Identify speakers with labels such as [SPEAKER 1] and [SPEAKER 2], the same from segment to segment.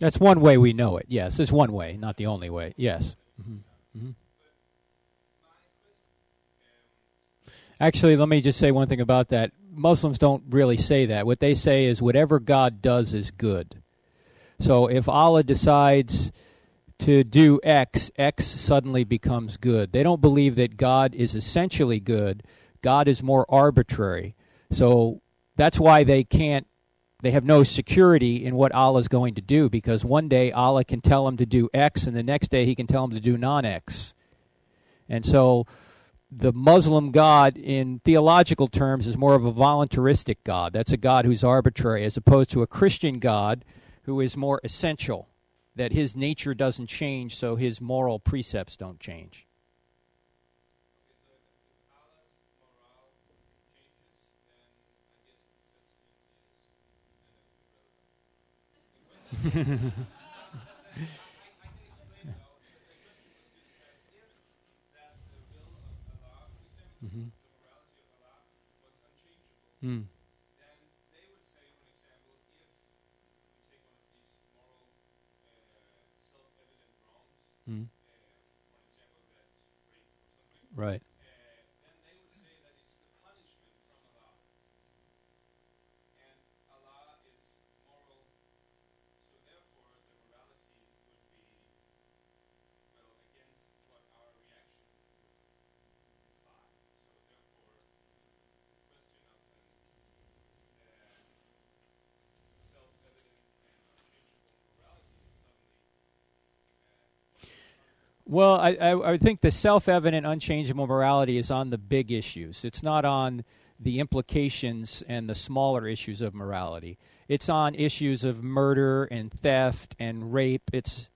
[SPEAKER 1] That's one way we know it. Yes, it's one way, not the only way. Yes. Mm-hmm. Mm-hmm. Actually, let me just say one thing about that. Muslims don't really say that. What they say is whatever God does is good. So if Allah decides to do X, X suddenly becomes good. They don't believe that God is essentially good. God is more arbitrary. So that's why they can't they have no security in what Allah is going to do because one day Allah can tell them to do X and the next day he can tell them to do non X. And so the Muslim God, in theological terms, is more of a voluntaristic God. That's a God who's arbitrary, as opposed to a Christian God who is more essential, that his nature doesn't change, so his moral precepts don't change. Mm-hmm. Mm. Mm. Right. Well, I, I, I think the self evident, unchangeable morality is on the big issues. It's not on the implications and the smaller issues of morality. It's on issues of murder and theft and rape. It's,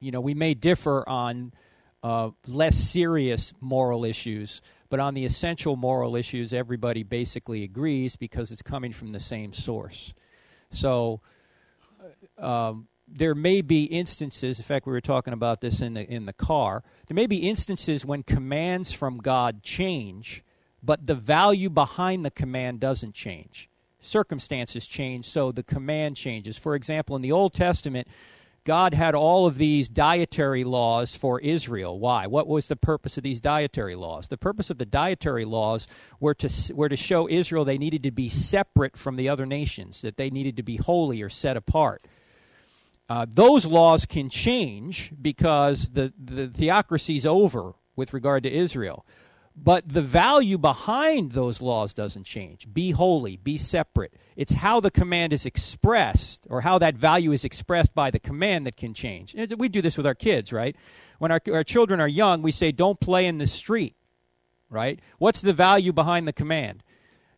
[SPEAKER 1] you know, we may differ on uh, less serious moral issues, but on the essential moral issues, everybody basically agrees because it's coming from the same source. So, uh, um, there may be instances in fact we were talking about this in the in the car there may be instances when commands from god change but the value behind the command doesn't change. Circumstances change so the command changes. For example in the old testament god had all of these dietary laws for israel. Why? What was the purpose of these dietary laws? The purpose of the dietary laws were to were to show israel they needed to be separate from the other nations that they needed to be holy or set apart uh, those laws can change because the, the theocracy is over with regard to Israel. But the value behind those laws doesn't change. Be holy, be separate. It's how the command is expressed or how that value is expressed by the command that can change. We do this with our kids, right? When our, our children are young, we say, don't play in the street, right? What's the value behind the command?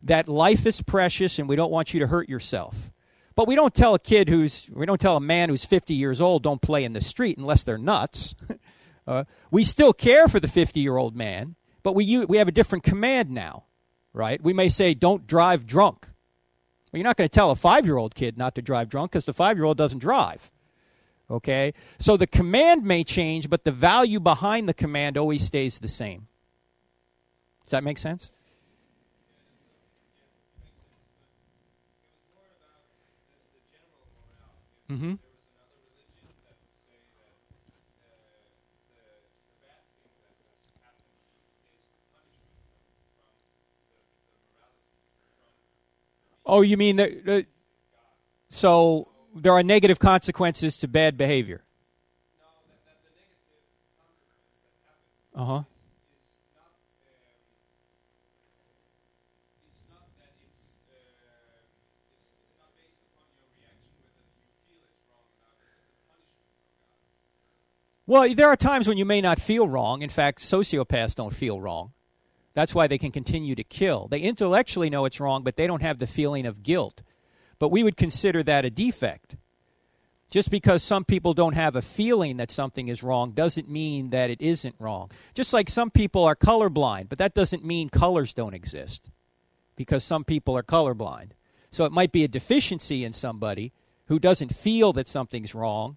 [SPEAKER 1] That life is precious and we don't want you to hurt yourself. But we don't tell a kid who's, we don't tell a man who's 50 years old, don't play in the street unless they're nuts. uh, we still care for the 50 year old man, but we, we have a different command now, right? We may say, don't drive drunk. Well, you're not going to tell a five year old kid not to drive drunk because the five year old doesn't drive. Okay? So the command may change, but the value behind the command always stays the same. Does that make sense? Mm-hmm. Oh, you mean that? so there are negative consequences to bad behavior. Uh huh. Well, there are times when you may not feel wrong. In fact, sociopaths don't feel wrong. That's why they can continue to kill. They intellectually know it's wrong, but they don't have the feeling of guilt. But we would consider that a defect. Just because some people don't have a feeling that something is wrong doesn't mean that it isn't wrong. Just like some people are colorblind, but that doesn't mean colors don't exist because some people are colorblind. So it might be a deficiency in somebody who doesn't feel that something's wrong,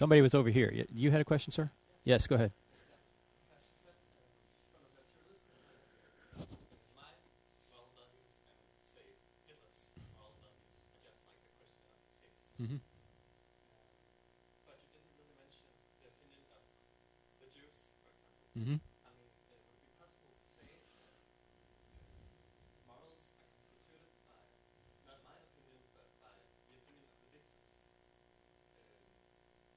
[SPEAKER 1] somebody was over here. You had a question, sir? Yes, go ahead.
[SPEAKER 2] My moral values and say Hitler's moral values are just like the Christian taste.
[SPEAKER 1] Mm-hmm.
[SPEAKER 2] But you didn't really mention the opinion of the Jews, for example.
[SPEAKER 1] Mm-hmm.
[SPEAKER 2] I mean, uh, would it be possible to say that morals are constituted by, not my opinion, but by the opinion of the victims? Um,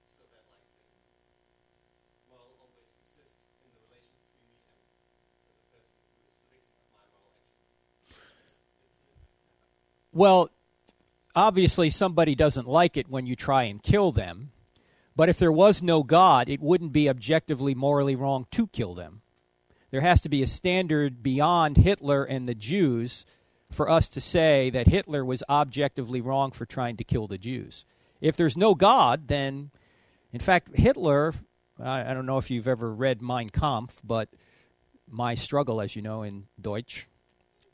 [SPEAKER 2] so that, like, um, moral always exists in the relation between me and the person who is the victim of my moral actions.
[SPEAKER 1] Well, obviously somebody doesn't like it when you try and kill them. But if there was no God, it wouldn't be objectively morally wrong to kill them. There has to be a standard beyond Hitler and the Jews for us to say that Hitler was objectively wrong for trying to kill the Jews. If there's no God, then, in fact, Hitler, I, I don't know if you've ever read Mein Kampf, but My Struggle, as you know, in Deutsch,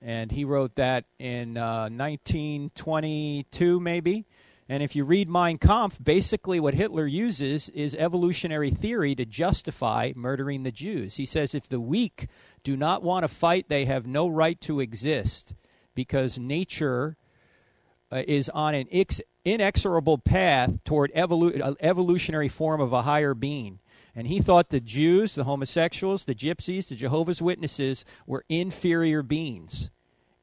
[SPEAKER 1] and he wrote that in uh, 1922, maybe. And if you read Mein Kampf, basically what Hitler uses is evolutionary theory to justify murdering the Jews. He says if the weak do not want to fight, they have no right to exist because nature uh, is on an ex- inexorable path toward evolu- uh, evolutionary form of a higher being. And he thought the Jews, the homosexuals, the gypsies, the Jehovah's Witnesses were inferior beings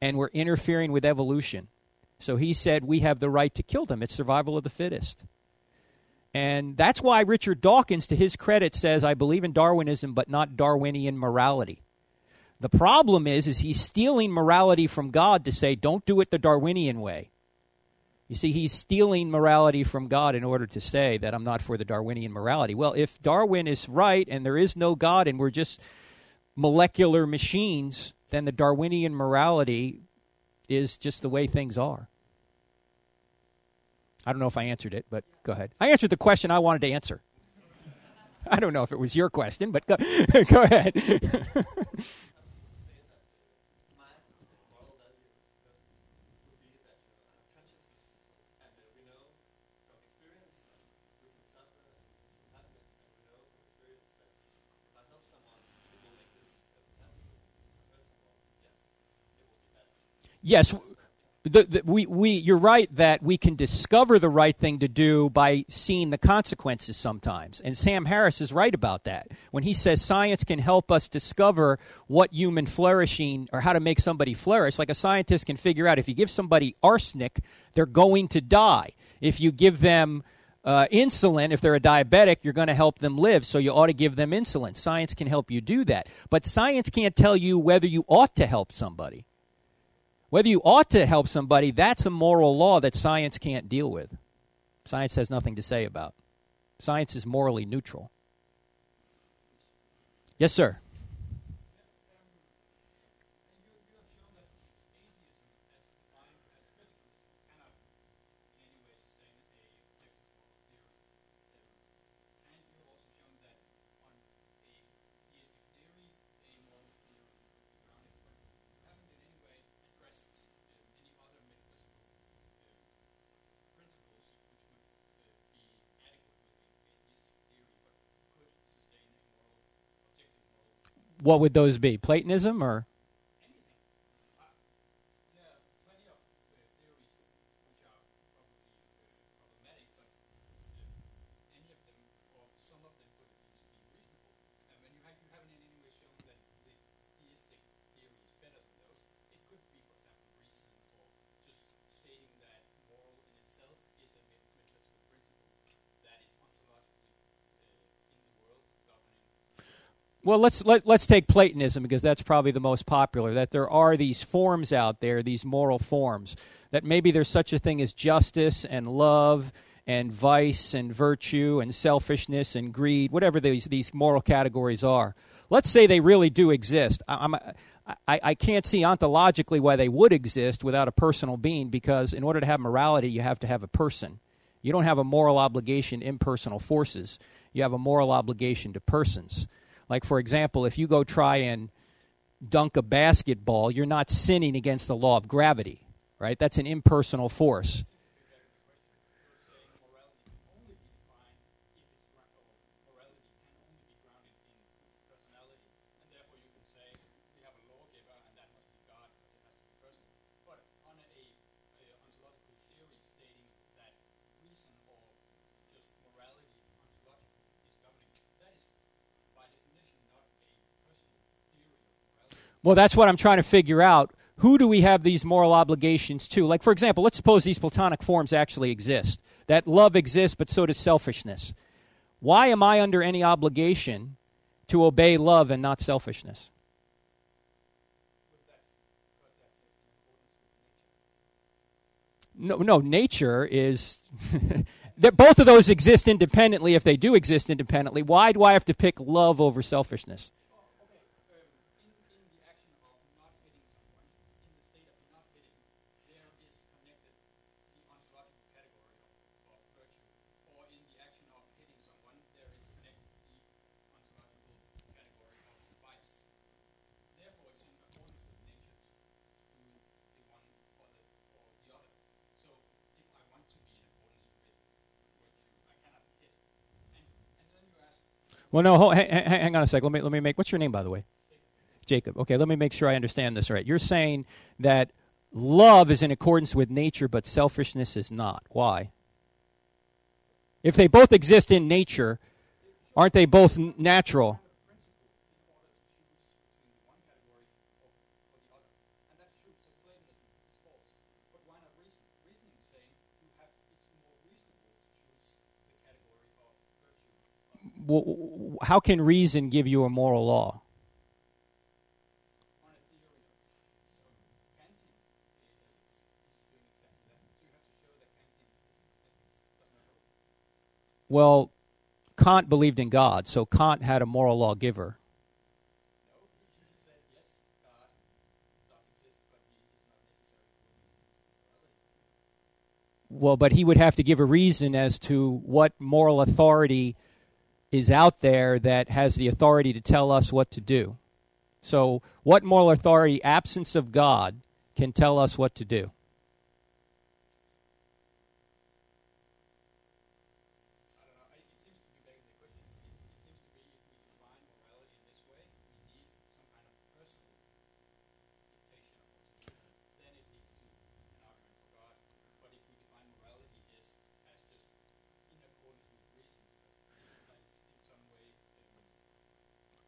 [SPEAKER 1] and were interfering with evolution. So he said we have the right to kill them. It's survival of the fittest. And that's why Richard Dawkins, to his credit, says, I believe in Darwinism, but not Darwinian morality. The problem is, is he's stealing morality from God to say, don't do it the Darwinian way. You see, he's stealing morality from God in order to say that I'm not for the Darwinian morality. Well, if Darwin is right and there is no God and we're just molecular machines, then the Darwinian morality is just the way things are. I don't know if I answered it, but go ahead. I answered the question I wanted to answer. I don't know if it was your question, but go, go ahead.
[SPEAKER 2] My moral value as a person would be that you know, I have consciousness, and uh, we know from experience that we can suffer and happiness, and we know from experience that if I help someone, it will make this person happy. If I hurt someone, yeah, it will be bad.
[SPEAKER 1] Yes, the, the, we, we, you're right that we can discover the right thing to do by seeing the consequences sometimes. And Sam Harris is right about that. When he says science can help us discover what human flourishing or how to make somebody flourish, like a scientist can figure out if you give somebody arsenic, they're going to die. If you give them uh, insulin, if they're a diabetic, you're going to help them live, so you ought to give them insulin. Science can help you do that. But science can't tell you whether you ought to help somebody. Whether you ought to help somebody, that's a moral law that science can't deal with. Science has nothing to say about. Science is morally neutral. Yes, sir. What would those be? Platonism or?
[SPEAKER 3] anything. Uh, there are plenty of uh, theories which are probably uh, problematic, but uh, any of them or some of them could at least be reasonable. And when you, have, you haven't in any way shown that the theistic theory is better than those, it could be, for example, reason or just stating that moral in itself is a met- metaphysical principle that is ontologically uh, in the world governing
[SPEAKER 1] Well, let's let, let's take Platonism because that's probably the most popular. That there are these forms out there, these moral forms. That maybe there's such a thing as justice and love and vice and virtue and selfishness and greed, whatever these these moral categories are. Let's say they really do exist. I, I, I can't see ontologically why they would exist without a personal being because in order to have morality, you have to have a person. You don't have a moral obligation impersonal forces. You have a moral obligation to persons. Like, for example, if you go try and dunk a basketball, you're not sinning against the law of gravity, right? That's an impersonal force.
[SPEAKER 3] saying morality can only be defined if it's gra- or morality can only be grounded in personality, and therefore you can say we have a lawgiver and that must be God because it has to be personal. But on a, a ontological theory stating that reason or just morality ontologically is governing, that is by definition not a personal theory of morality.
[SPEAKER 1] Well, that's what I'm trying to figure out. Who do we have these moral obligations to? Like, for example, let's suppose these Platonic forms actually exist. That love exists, but so does selfishness. Why am I under any obligation to obey love and not selfishness? No, no. Nature is. that both of those exist independently. If they do exist independently, why do I have to pick love over selfishness?
[SPEAKER 3] Okay, um, in, in the action of not hitting someone, in the state of not hitting, there is connected the ontological category of, of virtue. Or in the action of hitting someone, there is connected the ontological category of vice. Therefore, it's in accordance with nature to do the one or the, or the other. So, if I want to be in accordance with virtue, I cannot hit. And, and then you ask,
[SPEAKER 1] Well, no, hold, hang, hang on a sec. Let me let me make. What's your name, by the way? Jacob. Okay, let me make sure I understand this right. You're saying that love is in accordance with nature, but selfishness is not. Why? If they both exist in nature, aren't they both natural?
[SPEAKER 3] one category or, or the other. And that's true. So Platonism is false. But why not reason? Reasoning is saying you have it's more reasonable to choose the category of virtue
[SPEAKER 1] W- w- how can reason give you a moral law? Well, Kant believed in God, so Kant had a moral
[SPEAKER 3] of morality.
[SPEAKER 1] Well, but he would have to give a reason as to what moral authority is out there that has the authority to tell us what to do. So, what moral authority, absence of God, can tell us what to do?
[SPEAKER 3] I don't know. I, it seems to be begging the question. It, it seems to be if we define morality in this way, we need some kind of personal dictation of what to do. Then it leads to an argument for God. But if we define morality as, as just in accordance with reason, because that is in some way um,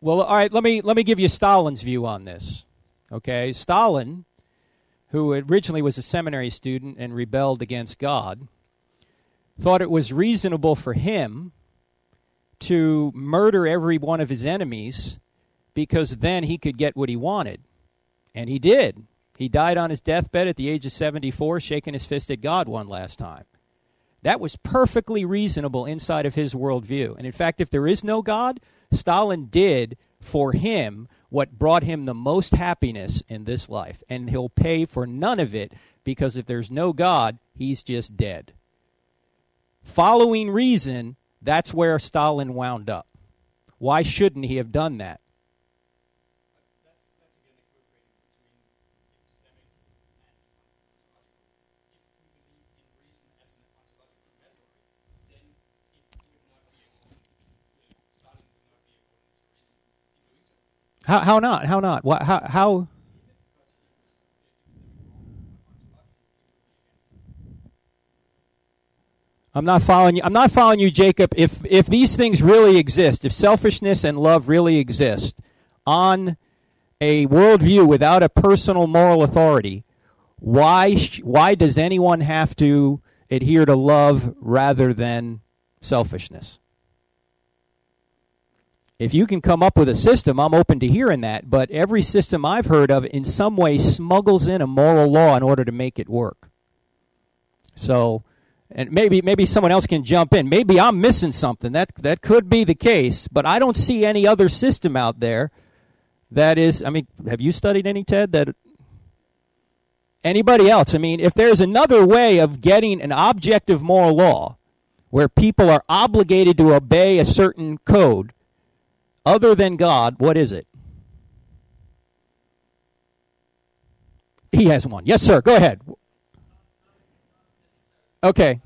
[SPEAKER 1] Well, all right, let me let me give you Stalin's view on this. Okay, Stalin, who originally was a seminary student and rebelled against God, thought it was reasonable for him to murder every one of his enemies because then he could get what he wanted. And he did. He died on his deathbed at the age of 74, shaking his fist at God one last time. That was perfectly reasonable inside of his worldview. And in fact, if there is no God, Stalin did for him what brought him the most happiness in this life. And he'll pay for none of it because if there's no God, he's just dead. Following reason, that's where Stalin wound up. Why shouldn't he have done that?
[SPEAKER 3] that's that's again equilibrating between epistemic and ontological. If we believe in reason as an ontological category, then it would not be according. Uh, Stalin would not be according to reason in doing so.
[SPEAKER 1] How, how not? How not? Wha how, how? I'm not following you. I'm not following you, Jacob. If if these things really exist, if selfishness and love really exist on a worldview without a personal moral authority, why sh- why does anyone have to adhere to love rather than selfishness? If you can come up with a system, I'm open to hearing that, but every system I've heard of in some way smuggles in a moral law in order to make it work. So, and maybe maybe someone else can jump in. Maybe I'm missing something. That that could be the case, but I don't see any other system out there that is I mean, have you studied any Ted that anybody else? I mean, if there's another way of getting an objective moral law where people are obligated to obey a certain code other than God, what is it? He has one. Yes, sir. Go ahead. Okay.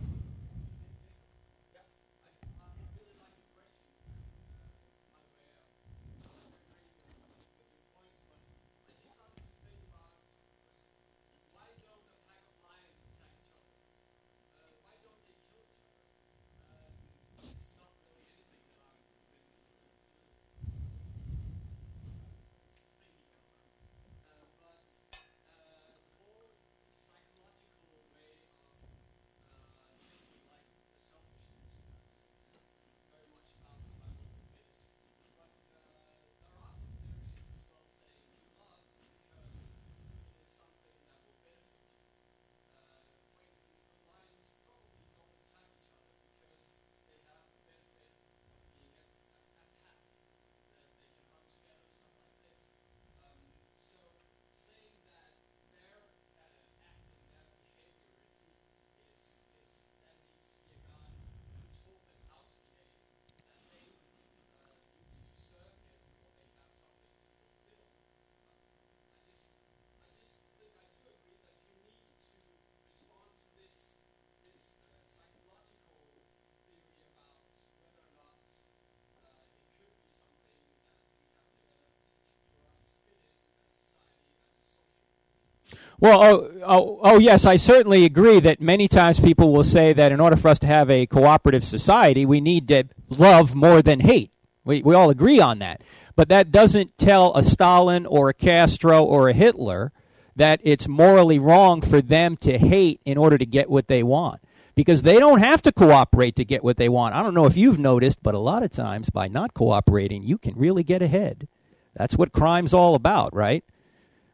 [SPEAKER 1] Well, oh, oh, oh, yes, I certainly agree that many times people will say that in order for us to have a cooperative society, we need to love more than hate. We, we all agree on that. But that doesn't tell a Stalin or a Castro or a Hitler that it's morally wrong for them to hate in order to get what they want. Because they don't have to cooperate to get what they want. I don't know if you've noticed, but a lot of times by not cooperating, you can really get ahead. That's what crime's all about, right?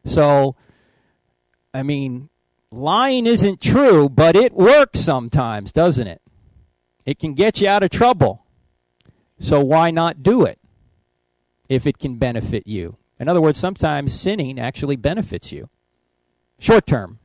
[SPEAKER 1] So I mean, lying isn't true, but it works sometimes, doesn't it? It can get you out of trouble. So why not do it if it can benefit you? In other words, sometimes sinning actually benefits you. Short term.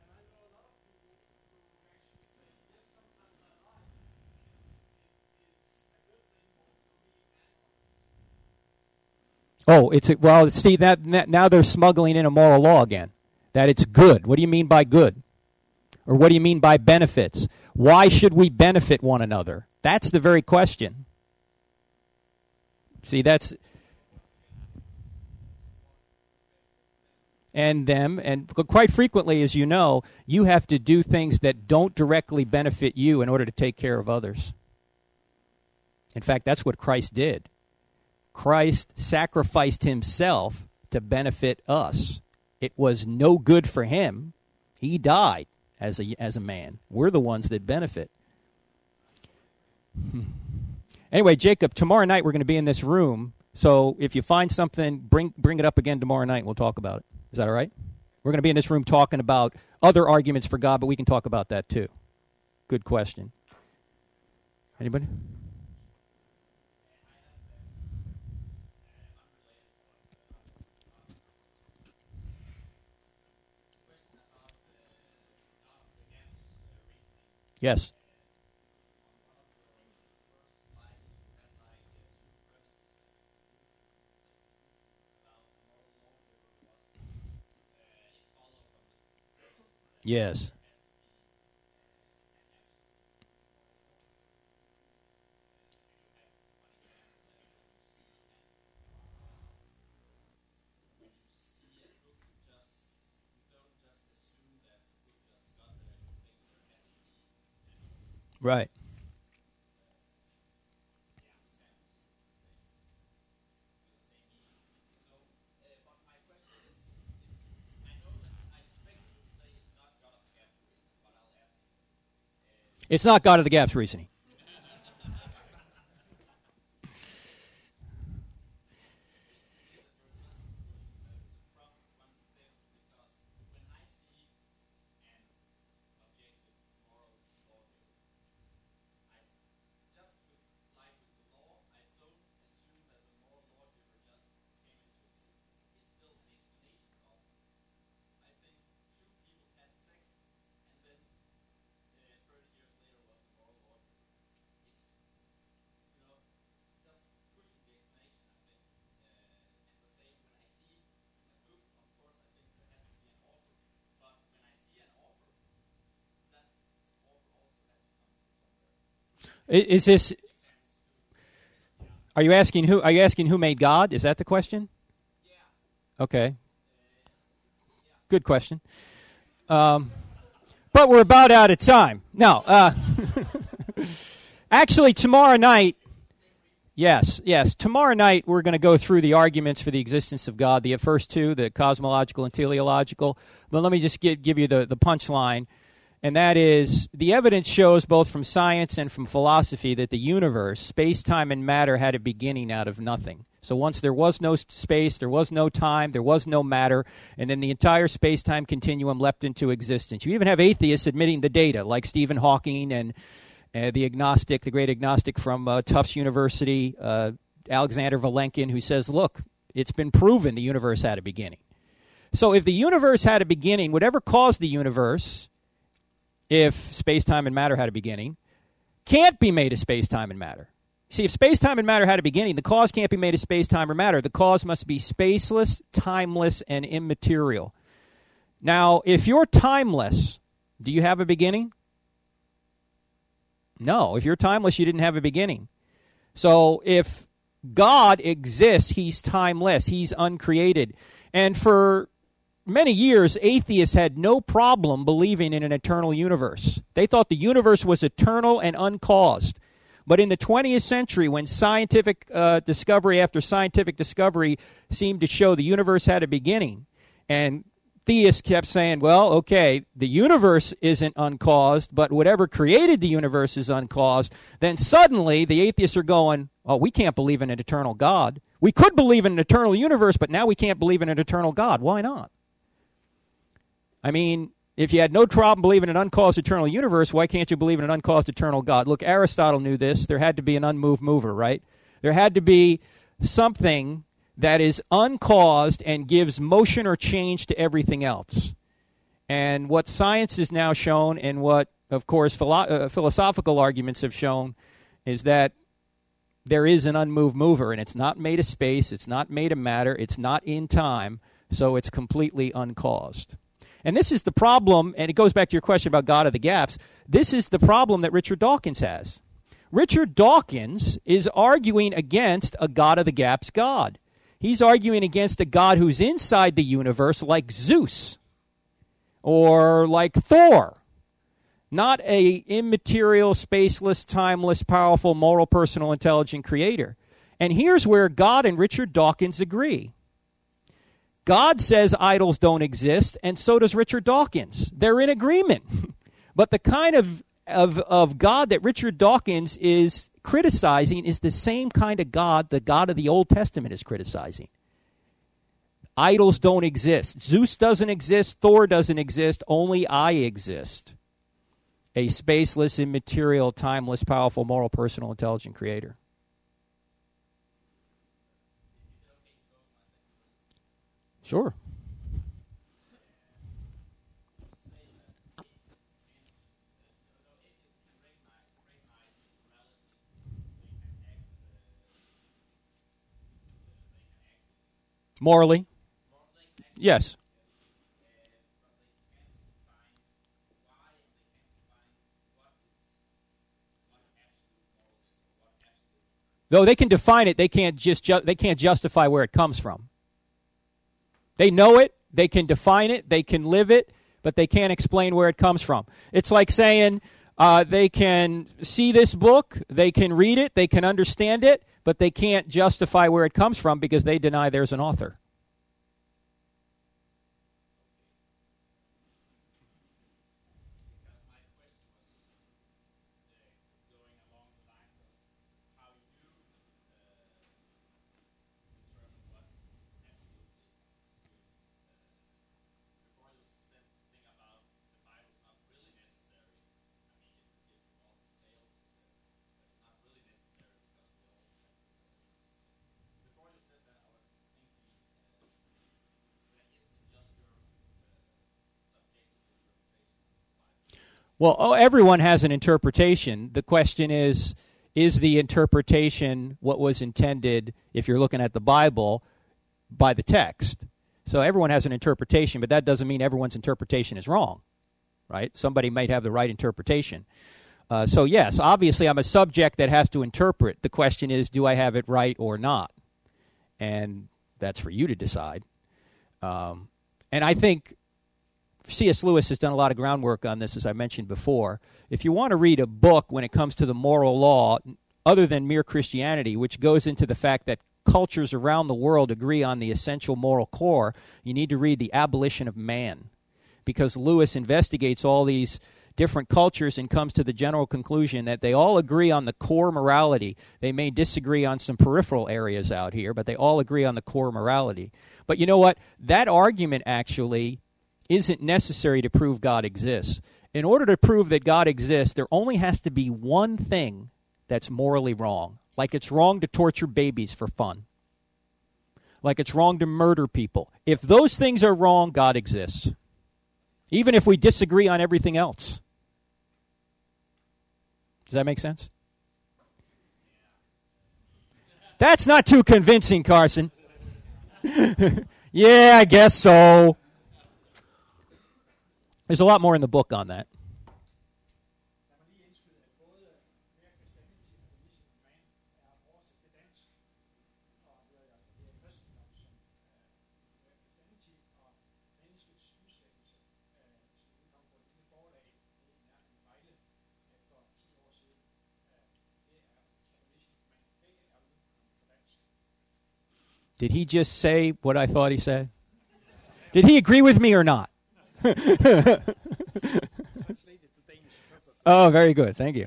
[SPEAKER 1] Oh, it's a, well, see that now they're smuggling in a moral law again that it's good. What do you mean by good? Or what do you mean by benefits? Why should we benefit one another? That's the very question. See, that's. And them, and quite frequently, as you know, you have to do things that don't directly benefit you in order to take care of others. In fact, that's what Christ did. Christ sacrificed himself to benefit us. It was no good for him. He died as a as a man. We're the ones that benefit. Hmm. anyway, Jacob, tomorrow night we're going to be in this room. So if you find something, bring bring it up again tomorrow night. and We'll talk about it. Is that all right? We're going to be in this room talking about other arguments for God, but we can talk about that too. Good question. Anybody? Yes. Yes. Right.
[SPEAKER 3] So, uh, but my question is, if, I know that I suspect you would say it's not God of gap reason, but I'll ask you.
[SPEAKER 1] It's not God of the gaps reasoning. Is this? Are you asking who? Are you asking who made God? Is that the question? Okay. Good question. Um, but we're about out of time. No. Uh, actually, tomorrow night. Yes, yes. Tomorrow night we're going to go through the arguments for the existence of God. The first two, the cosmological and teleological. But let me just give, give you the, the punchline and that is the evidence shows both from science and from philosophy that the universe, space, time, and matter had a beginning out of nothing. So once there was no space, there was no time, there was no matter, and then the entire space time continuum leapt into existence. You even have atheists admitting the data, like Stephen Hawking and uh, the agnostic, the great agnostic from uh, Tufts University, uh, Alexander Vilenkin, who says, look, it's been proven the universe had a beginning. So if the universe had a beginning, whatever caused the universe, if space, time, and matter had a beginning, can't be made of space, time, and matter. See, if space, time, and matter had a beginning, the cause can't be made of space, time, or matter. The cause must be spaceless, timeless, and immaterial. Now, if you're timeless, do you have a beginning? No. If you're timeless, you didn't have a beginning. So if God exists, he's timeless, he's uncreated. And for many years, atheists had no problem believing in an eternal universe. They thought the universe was eternal and uncaused. But in the 20th century, when scientific uh, discovery after scientific discovery seemed to show the universe had a beginning, and theists kept saying, well, okay, the universe isn't uncaused, but whatever created the universe is uncaused, then suddenly the atheists are going, oh, we can't believe in an eternal God. We could believe in an eternal universe, but now we can't believe in an eternal God. Why not? I mean, if you had no problem believing in an uncaused eternal universe, why can't you believe in an uncaused eternal God? Look, Aristotle knew this. There had to be an unmoved mover, right? There had to be something that is uncaused and gives motion or change to everything else. And what science has now shown, and what, of course, philo- uh, philosophical arguments have shown, is that there is an unmoved mover, and it's not made of space, it's not made of matter, it's not in time, so it's completely uncaused. And this is the problem, and it goes back to your question about God of the gaps. This is the problem that Richard Dawkins has. Richard Dawkins is arguing against a God of the gaps God. He's arguing against a God who's inside the universe, like Zeus or like Thor, not a immaterial, spaceless, timeless, powerful, moral, personal, intelligent creator. And here's where God and Richard Dawkins agree. God says idols don't exist, and so does Richard Dawkins. They're in agreement. but the kind of, of, of God that Richard Dawkins is criticizing is the same kind of God the God of the Old Testament is criticizing. Idols don't exist. Zeus doesn't exist. Thor doesn't exist. Only I exist. A spaceless, immaterial, timeless, powerful, moral, personal, intelligent creator. Sure. Morally? Yes. Though they can define it, they can't just ju- they can't justify where it comes from. They know it, they can define it, they can live it, but they can't explain where it comes from. It's like saying, Uh, they can see this book, they can read it, they can understand it, but they can't justify where it comes from because they deny there's an author.
[SPEAKER 4] Because my question was uh, going along the lines of how you uh, determine what absolutely good. Uh, before you said the thing about the Bible's not really necessary. I mean, it gives you all the details, but it's not really necessary because we all have uh, sins. Before you said that, I was thinking uh, that isn't just your uh, subjective interpretation of the Bible.
[SPEAKER 1] Well, oh, everyone has an interpretation. The question is is the interpretation what was intended if you're looking at the Bible by the text? So everyone has an interpretation, but that doesn't mean everyone's interpretation is wrong, right? Somebody might have the right interpretation. Uh, so, yes, obviously, I'm a subject that has to interpret. The question is, do I have it right or not? And that's for you to decide. Um, and I think C.S. Lewis has done a lot of groundwork on this, as I mentioned before. If you want to read a book when it comes to the moral law, other than mere Christianity, which goes into the fact that cultures around the world agree on the essential moral core, you need to read The Abolition of Man. Because Lewis investigates all these different cultures and comes to the general conclusion that they all agree on the core morality. They may disagree on some peripheral areas out here, but they all agree on the core morality. But you know what? That argument actually isn't necessary to prove God exists. In order to prove that God exists, there only has to be one thing that's morally wrong. Like it's wrong to torture babies for fun. Like it's wrong to murder people. If those things are wrong, God exists. Even if we disagree on everything else. Does that make sense? That's not too convincing, Carson. yeah, I guess so. There's a lot more in the book on that.
[SPEAKER 5] Lad mig lige indskyde, at både mere Christianity og Abolition of Man oversat til dansk, og det det kristendom som mere Christianity og menneskets udslættelse, som udkom på et lille forlag nede i nærheden af Vejle for 10 år siden. Det Abolition of Man. Begge udkommet på dansk.
[SPEAKER 1] Did he just say what I thought he said? Did he agree with me or not? oh, very good. Thank you.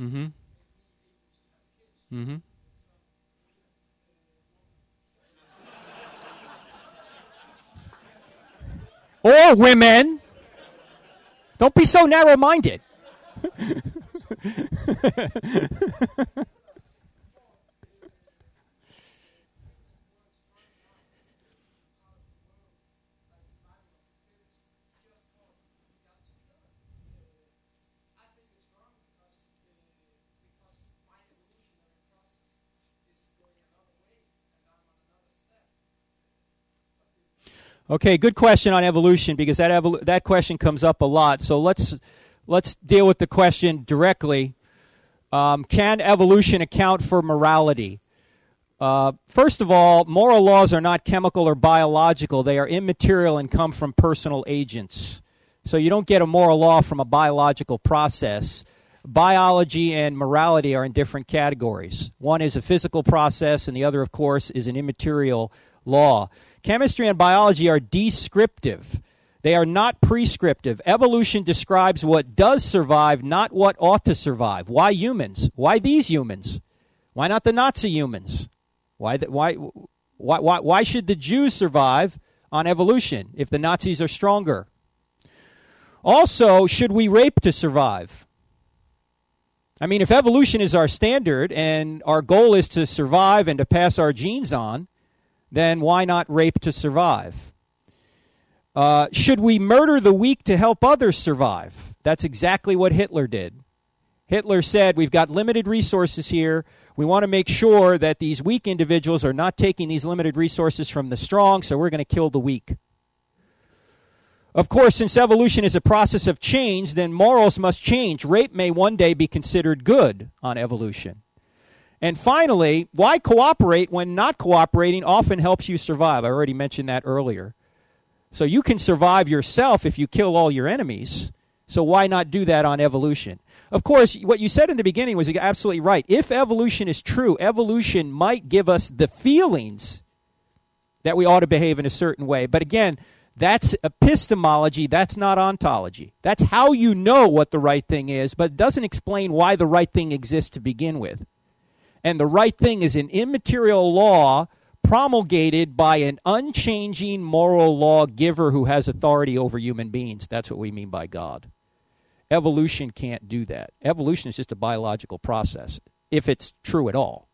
[SPEAKER 1] Mm-hmm. Mm-hmm. Or women. Don't be so narrow minded. Okay, good question on evolution because that evol- that question comes up a lot. So let's let's deal with the question directly. Um, can evolution account for morality? Uh, first of all, moral laws are not chemical or biological; they are immaterial and come from personal agents. So you don't get a moral law from a biological process. Biology and morality are in different categories. One is a physical process, and the other, of course, is an immaterial law. Chemistry and biology are descriptive. They are not prescriptive. Evolution describes what does survive, not what ought to survive. Why humans? Why these humans? Why not the Nazi humans? Why, the, why, why, why, why should the Jews survive on evolution if the Nazis are stronger? Also, should we rape to survive? I mean, if evolution is our standard and our goal is to survive and to pass our genes on, then why not rape to survive? Uh, should we murder the weak to help others survive? That's exactly what Hitler did. Hitler said, We've got limited resources here. We want to make sure that these weak individuals are not taking these limited resources from the strong, so we're going to kill the weak. Of course, since evolution is a process of change, then morals must change. Rape may one day be considered good on evolution. And finally, why cooperate when not cooperating often helps you survive? I already mentioned that earlier. So you can survive yourself if you kill all your enemies. So why not do that on evolution? Of course, what you said in the beginning was absolutely right. If evolution is true, evolution might give us the feelings that we ought to behave in a certain way. But again, that's epistemology, that's not ontology. That's how you know what the right thing is, but it doesn't explain why the right thing exists to begin with. And the right thing is an immaterial law promulgated by an unchanging moral lawgiver who has authority over human beings. That's what we mean by God. Evolution can't do that. Evolution is just a biological process, if it's true at all.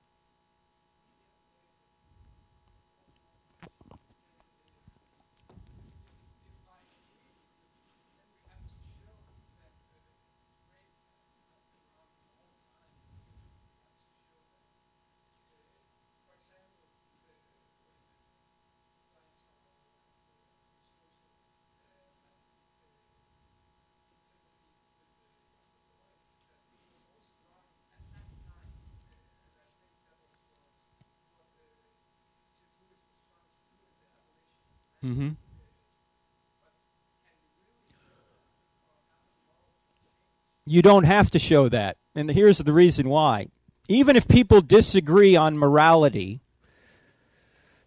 [SPEAKER 1] Mm-hmm. You don't have to show that. And here's the reason why. Even if people disagree on morality,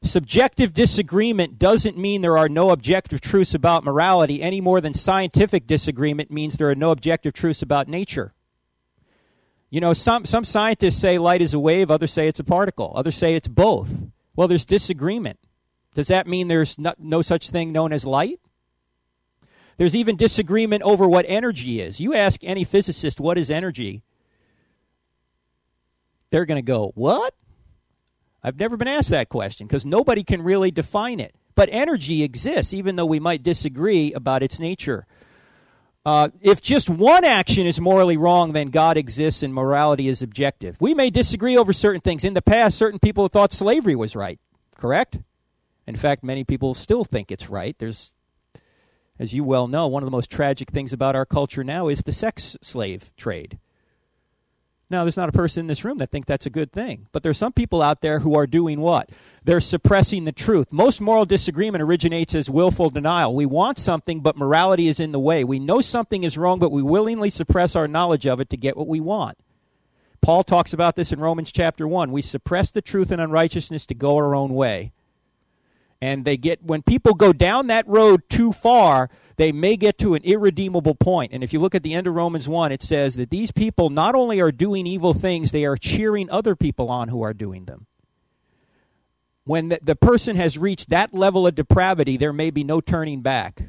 [SPEAKER 1] subjective disagreement doesn't mean there are no objective truths about morality any more than scientific disagreement means there are no objective truths about nature. You know, some, some scientists say light is a wave, others say it's a particle, others say it's both. Well, there's disagreement. Does that mean there's no, no, such thing known as light? There's even disagreement over what energy is. You ask any physicist, what is energy? They're going to go, what? I've never been asked that question because nobody can really define it. But energy exists, even though we might disagree about its nature. Uh, if just one action is morally wrong, then God exists and morality is objective. We may disagree over certain things. In the past, certain people thought slavery was right, correct? In fact, many people still think it's right. There's, as you well know, one of the most tragic things about our culture now is the sex slave trade. Now, there's not a person in this room that think that's a good thing, but there's some people out there who are doing what? They're suppressing the truth. Most moral disagreement originates as willful denial. We want something, but morality is in the way. We know something is wrong, but we willingly suppress our knowledge of it to get what we want. Paul talks about this in Romans chapter 1. We suppress the truth and unrighteousness to go our own way and they get when people go down that road too far they may get to an irredeemable point. And if you look at the end of romans 1 it says that these people not only are doing evil things they are cheering other people on who are doing them. When the, the person has reached that level of depravity there may be no turning back.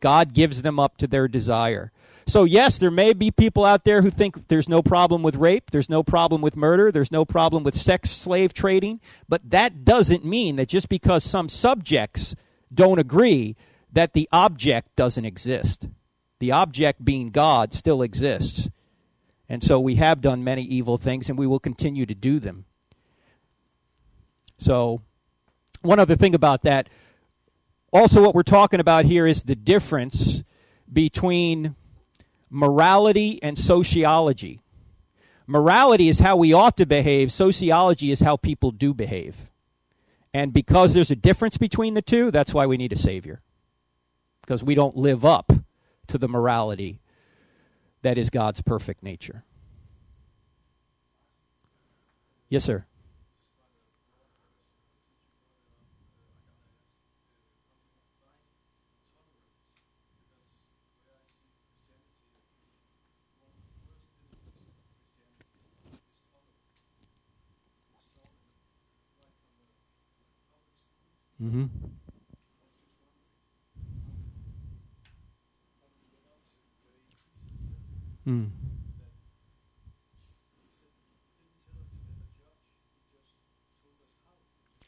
[SPEAKER 1] God gives them up to their desire so, yes, there may be people out there who think there's no problem with rape, there's no problem with murder, there's no problem with sex slave trading, but that doesn't mean that just because some subjects don't agree, that the object doesn't exist. The object being God still exists. And so we have done many evil things and we will continue to do them. So, one other thing about that also, what we're talking about here is the difference between morality and sociology. Morality is how we ought to behave, sociology is how people do behave. And because there's a difference between the two, that's why we need a Savior. Because we don't live up to the morality that is God's perfect nature. Yes, sir. Mm-hmm. Mm.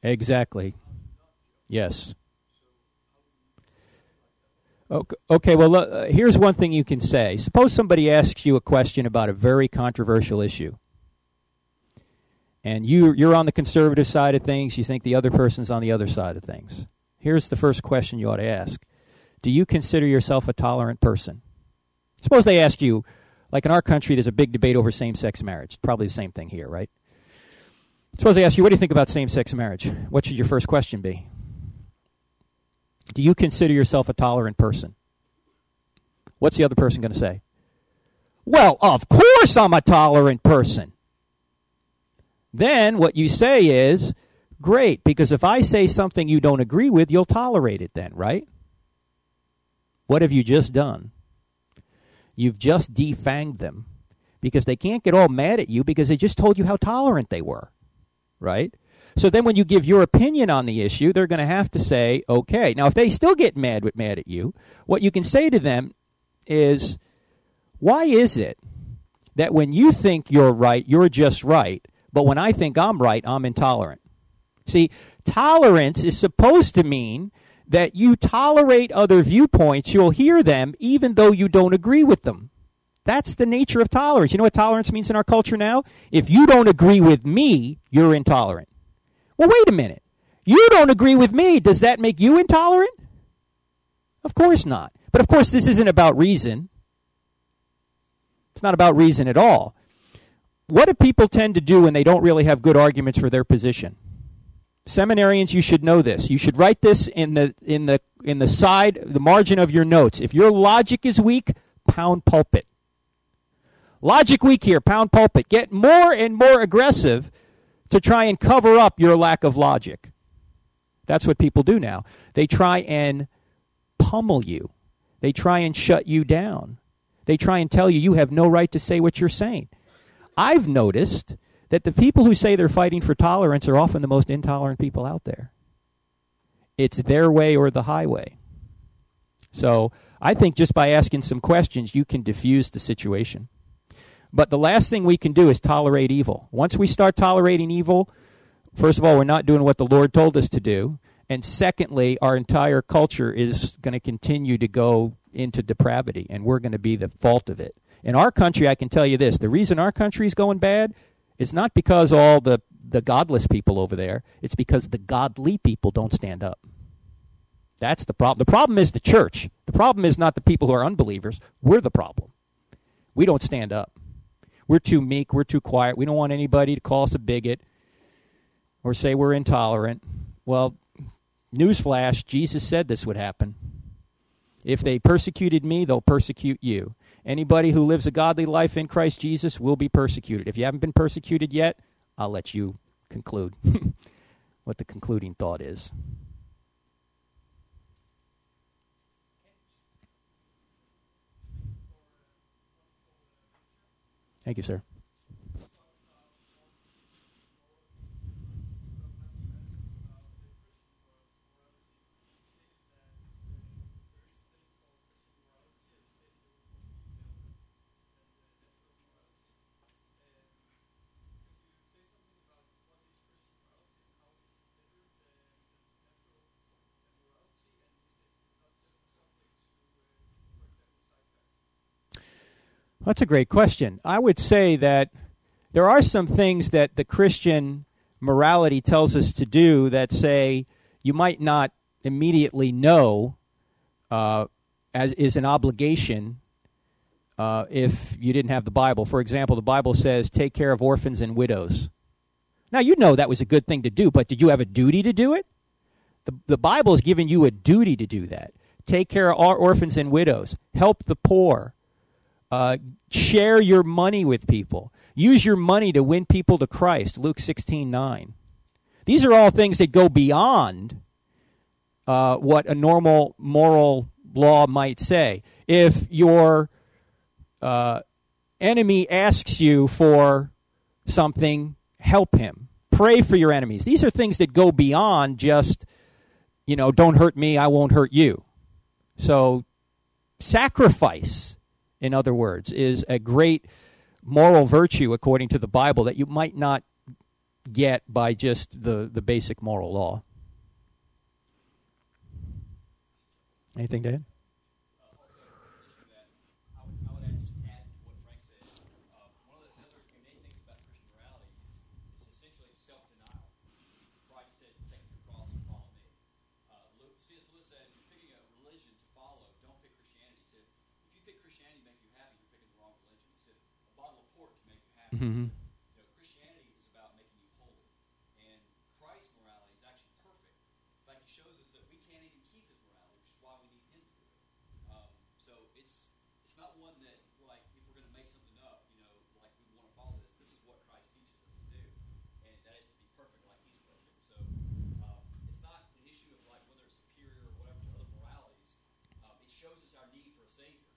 [SPEAKER 1] Exactly. Yes. Okay, okay well, uh, here's one thing you can say. Suppose somebody asks you a question about a very controversial issue. And you, you're on the conservative side of things, you think the other person's on the other side of things. Here's the first question you ought to ask Do you consider yourself a tolerant person? Suppose they ask you, like in our country, there's a big debate over same sex marriage. Probably the same thing here, right? Suppose they ask you, what do you think about same sex marriage? What should your first question be? Do you consider yourself a tolerant person? What's the other person going to say? Well, of course I'm a tolerant person. Then what you say is, great, because if I say something you don't agree with, you'll tolerate it then, right? What have you just done? You've just defanged them because they can't get all mad at you because they just told you how tolerant they were, right? So then when you give your opinion on the issue, they're going to have to say, okay. Now, if they still get mad with mad at you, what you can say to them is, why is it that when you think you're right, you're just right, but when I think I'm right, I'm intolerant? See, tolerance is supposed to mean that you tolerate other viewpoints, you'll hear them even though you don't agree with them. That's the nature of tolerance. You know what tolerance means in our culture now? If you don't agree with me, you're intolerant. Well, wait a minute. You don't agree with me. Does that make you intolerant? Of course not. But of course, this isn't about reason. It's not about reason at all. What do people tend to do when they don't really have good arguments for their position? Seminarians, you should know this. You should write this in the in the in the side, the margin of your notes. If your logic is weak, pound pulpit. Logic weak here, pound pulpit. Get more and more aggressive to try and cover up your lack of logic. That's what people do now. They try and pummel you. They try and shut you down. They try and tell you you have no right to say what you're saying. I've noticed that the people who say they're fighting for tolerance are often the most intolerant people out there. It's their way or the highway. So I think just by asking some questions, you can diffuse the situation. But the last thing we can do is tolerate evil. Once we start tolerating evil, first of all, we're not doing what the Lord told us to do. And secondly, our entire culture is going to continue to go into depravity, and we're going to be the fault of it. In our country, I can tell you this the reason our country is going bad is not because all the, the godless people over there, it's because the godly people don't stand up. That's the problem. The problem is the church. The problem is not the people who are unbelievers. We're the problem. We don't stand up. We're too meek. We're too quiet. We don't want anybody to call us a bigot or say we're intolerant. Well, newsflash Jesus said this would happen. If they persecuted me, they'll persecute you. Anybody who lives a godly life in Christ Jesus will be persecuted. If you haven't been persecuted yet, I'll let you conclude what the concluding thought is. Thank you, sir. That's a great question. I would say that there are some things that the Christian morality tells us to do that say you might not immediately know uh, as is an obligation uh, if you didn't have the Bible. For example, the Bible says take care of orphans and widows. Now you know that was a good thing to do, but did you have a duty to do it? The the Bible is giving you a duty to do that. Take care of our orphans and widows. Help the poor. Uh, share your money with people. Use your money to win people to Christ. Luke sixteen nine. These are all things that go beyond uh, what a normal moral law might say. If your uh, enemy asks you for something, help him. Pray for your enemies. These are things that go beyond just, you know, don't hurt me, I won't hurt you. So, sacrifice, in other words, is a great moral virtue according to the Bible that you might not get by just the, the basic moral law. Anything, Dan?
[SPEAKER 3] Uh, also, an issue that I would, I would add, just add to what Frank said. Uh, one of the other main things about Christian morality is, is essentially self-denial. Christ said, "Take your cross and follow me." Uh, Lew- C.S. Lewis said, "If you're picking a religion to follow, don't pick Christianity." He said, "If you pick Christianity to make you happy, you're picking the wrong religion." He said, "A bottle of port can make you happy."
[SPEAKER 1] Mm-hmm.
[SPEAKER 3] You know, Christianity is about making you holy, and Christ's morality is actually perfect. In fact, he shows us that we can't even keep his morality, which is why we need him so it's it's not one that like if we're going to make something up, you know, like we want to follow this. This is what Christ teaches us to do, and that is to be perfect like He's perfect. So it's not an issue of like whether it's superior or whatever to other moralities. Um, it shows us our need for a Savior,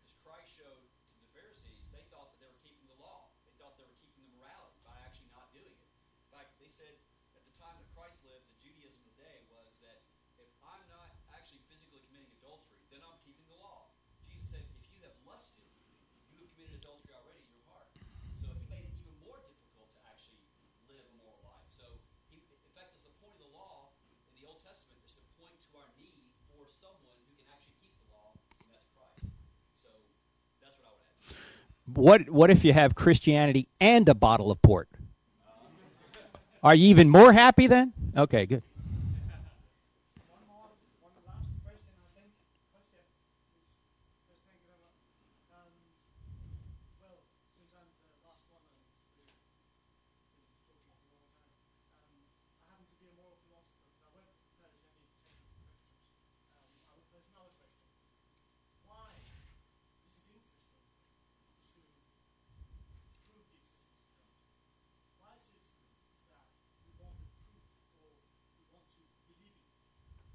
[SPEAKER 3] because Christ showed to the Pharisees they thought that they were keeping the law. They thought they were keeping the morality by actually not doing it. In fact, they said at the time that Christ lived, the Judaism of the day was that if I'm not actually physically committing adultery, then I'm keeping the law. Jesus said, if you have lusted, you have committed adultery already in your heart. So he made it even more difficult to actually live a moral life. So, he, in fact, that's the point of the law in the Old Testament is to point to our need for someone who can actually keep the law, and that's Christ. So, that's what I would add. To that.
[SPEAKER 1] What what if you have Christianity and a bottle of port? Are you even more happy then? Okay, good.
[SPEAKER 5] One more, one last question, I think. Question. Yes, thank you very much. Um, well, since I'm the last one and we've been talking for a long time, um, I happen to be a moral philosopher, but I won't pose any technical questions. Um, I will pose another question. Why is it interesting to prove the existence of God? Why is it that we want the proof or we want to believe it?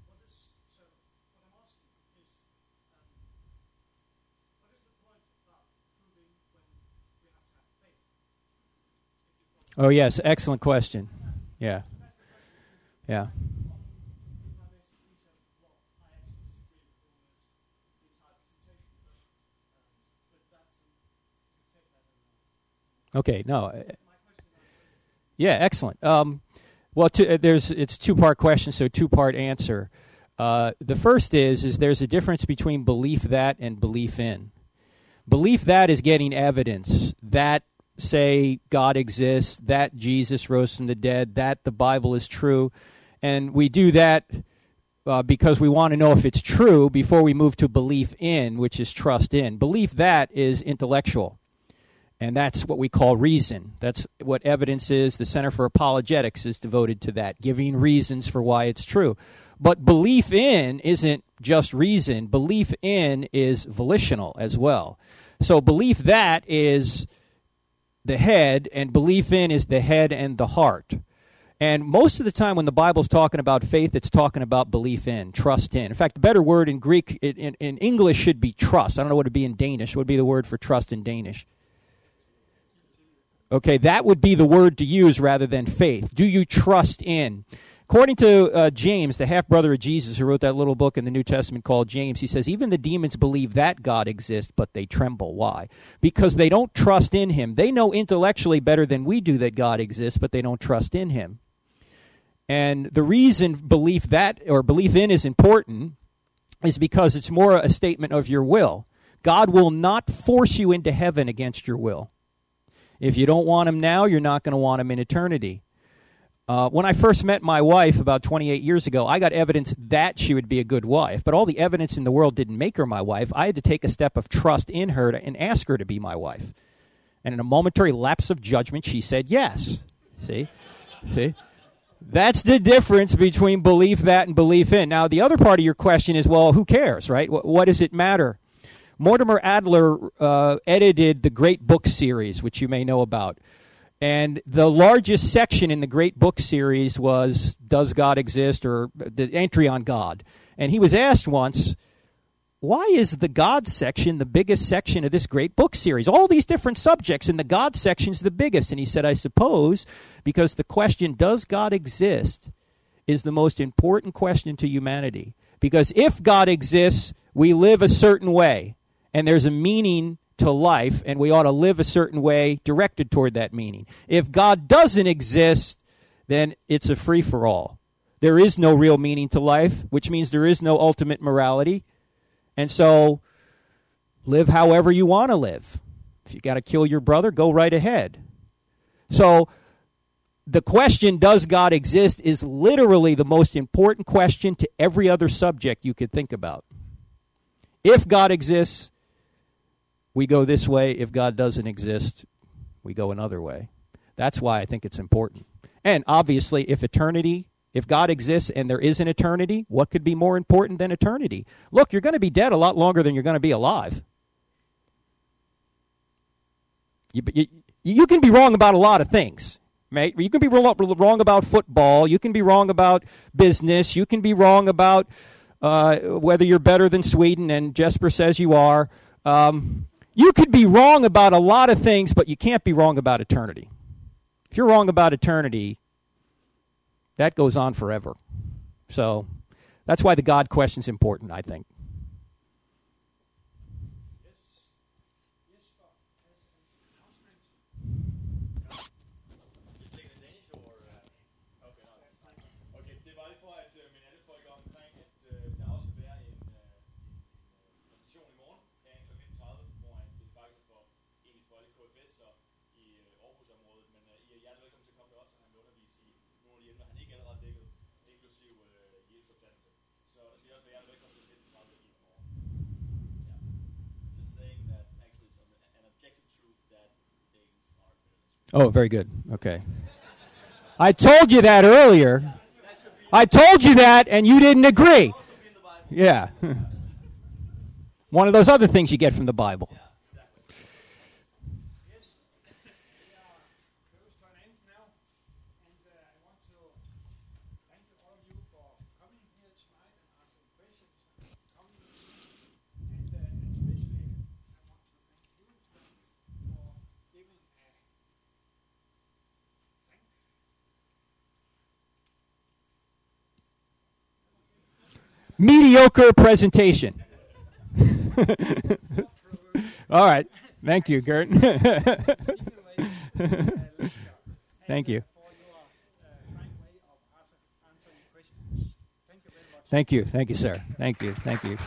[SPEAKER 5] What is so? What I'm asking is, um, what is the point about proving when we have to have faith? If you follow-
[SPEAKER 1] Oh yes, excellent question. Yeah. Yeah. Okay, no. Yeah, excellent. Um, well, two, uh, there's it's two part question, so two part answer. Uh, the first is is there's a difference between belief that and belief in. Belief that is getting evidence that say God exists, that Jesus rose from the dead, that the Bible is true, and we do that uh, because we want to know if it's true before we move to belief in, which is trust in. Belief that is intellectual. And that's what we call reason. That's what evidence is. The Center for Apologetics is devoted to that, giving reasons for why it's true. But belief in isn't just reason, belief in is volitional as well. So belief that is the head, and belief in is the head and the heart. And most of the time, when the Bible's talking about faith, it's talking about belief in, trust in. In fact, the better word in Greek, in, in, English, should be trust. I don't know what it'd be in Danish. What would be the word for trust in Danish? Okay, that would be the word to use rather than faith. Do you trust in? According to uh, James, the half brother of Jesus, who wrote that little book in the New Testament called James, he says, Even the demons believe that God exists, but they tremble. Why? Because they don't trust in him. They know intellectually better than we do that God exists, but they don't trust in him. And the reason belief that or belief in is important is because it's more a statement of your will. God will not force you into heaven against your will. If you don't want him now, you're not going to want him in eternity. Uh, when I first met my wife about 28 years ago, I got evidence that she would be a good wife, but all the evidence in the world didn't make her my wife. I had to take a step of trust in her to, and ask her to be my wife. And in a momentary lapse of judgment, she said yes. See? See? That's the difference between belief that and belief in. Now, the other part of your question is well, who cares, right? What, what does it matter? Mortimer Adler uh, edited the Great Book series, which you may know about. And the largest section in the Great Book series was Does God Exist? or the entry on God. And he was asked once, why is the God section the biggest section of this great book series? All these different subjects, and the God section is the biggest. And he said, I suppose because the question, Does God exist? is the most important question to humanity. Because if God exists, we live a certain way, and there's a meaning to life, and we ought to live a certain way directed toward that meaning. If God doesn't exist, then it's a free for all. There is no real meaning to life, which means there is no ultimate morality. And so, live however you want to live. If you got to kill your brother, go right ahead. So, the question, does God exist, is literally the most important question to every other subject you could think about. If God exists, we go this way. If God doesn't exist, we go another way. That's why I think it's important. And obviously, if eternity, if God exists and there is an eternity, what could be more important than eternity? Look, you're going to be dead a lot longer than you're going to be alive. You, you, you can be wrong about a lot of things. Mate. You can be wrong about football. You can be wrong about business. You can be wrong about uh, whether you're better than Sweden, and Jesper says you are. Um, you could be wrong about a lot of things, but you can't be wrong about eternity. If you're wrong about eternity, that goes on forever. So that's why the God question is important, I think.
[SPEAKER 3] You speaking in Danish or? Uh, okay, no, that's fine. Okay, det var lige for at uh, minde alle folk omkring, at uh, der også vil være en, uh, en præsentation i morgen kl. 19.30, hvor at det faktisk er for egentlig for alle KFS'er i uh, Aarhus-området, men uh, I er hjertelig velkommen til at komme der også, og han vil undervise i nogle af de emner, han ikke allerede dækket, inklusiv uh, Jesu opstandelse. Så der skal I også være hjertelig velkommen til 19.30 i morgen. Yeah. Just saying that actually it's an, an objective truth that Danes are better than Swedes.
[SPEAKER 1] Oh, very good. Okay. I told you that earlier. I told you that, and you didn't agree. Yeah. One of those other things you get from the Bible.
[SPEAKER 5] Yes. We are close to an end now, and uh, I want to thank you, all of you for coming here tonight and asking questions and coming. And, uh, and especially, I want to thank you Sven, for giving a thank
[SPEAKER 1] Mediocre presentation. All right. Thank you, Gert. Thank you.
[SPEAKER 5] Thank you.
[SPEAKER 1] Thank you, sir. Thank you. Thank you.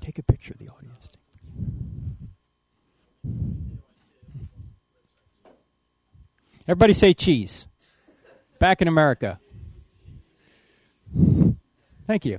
[SPEAKER 1] Take a picture of the audience. Everybody say cheese. Back in America. Thank you.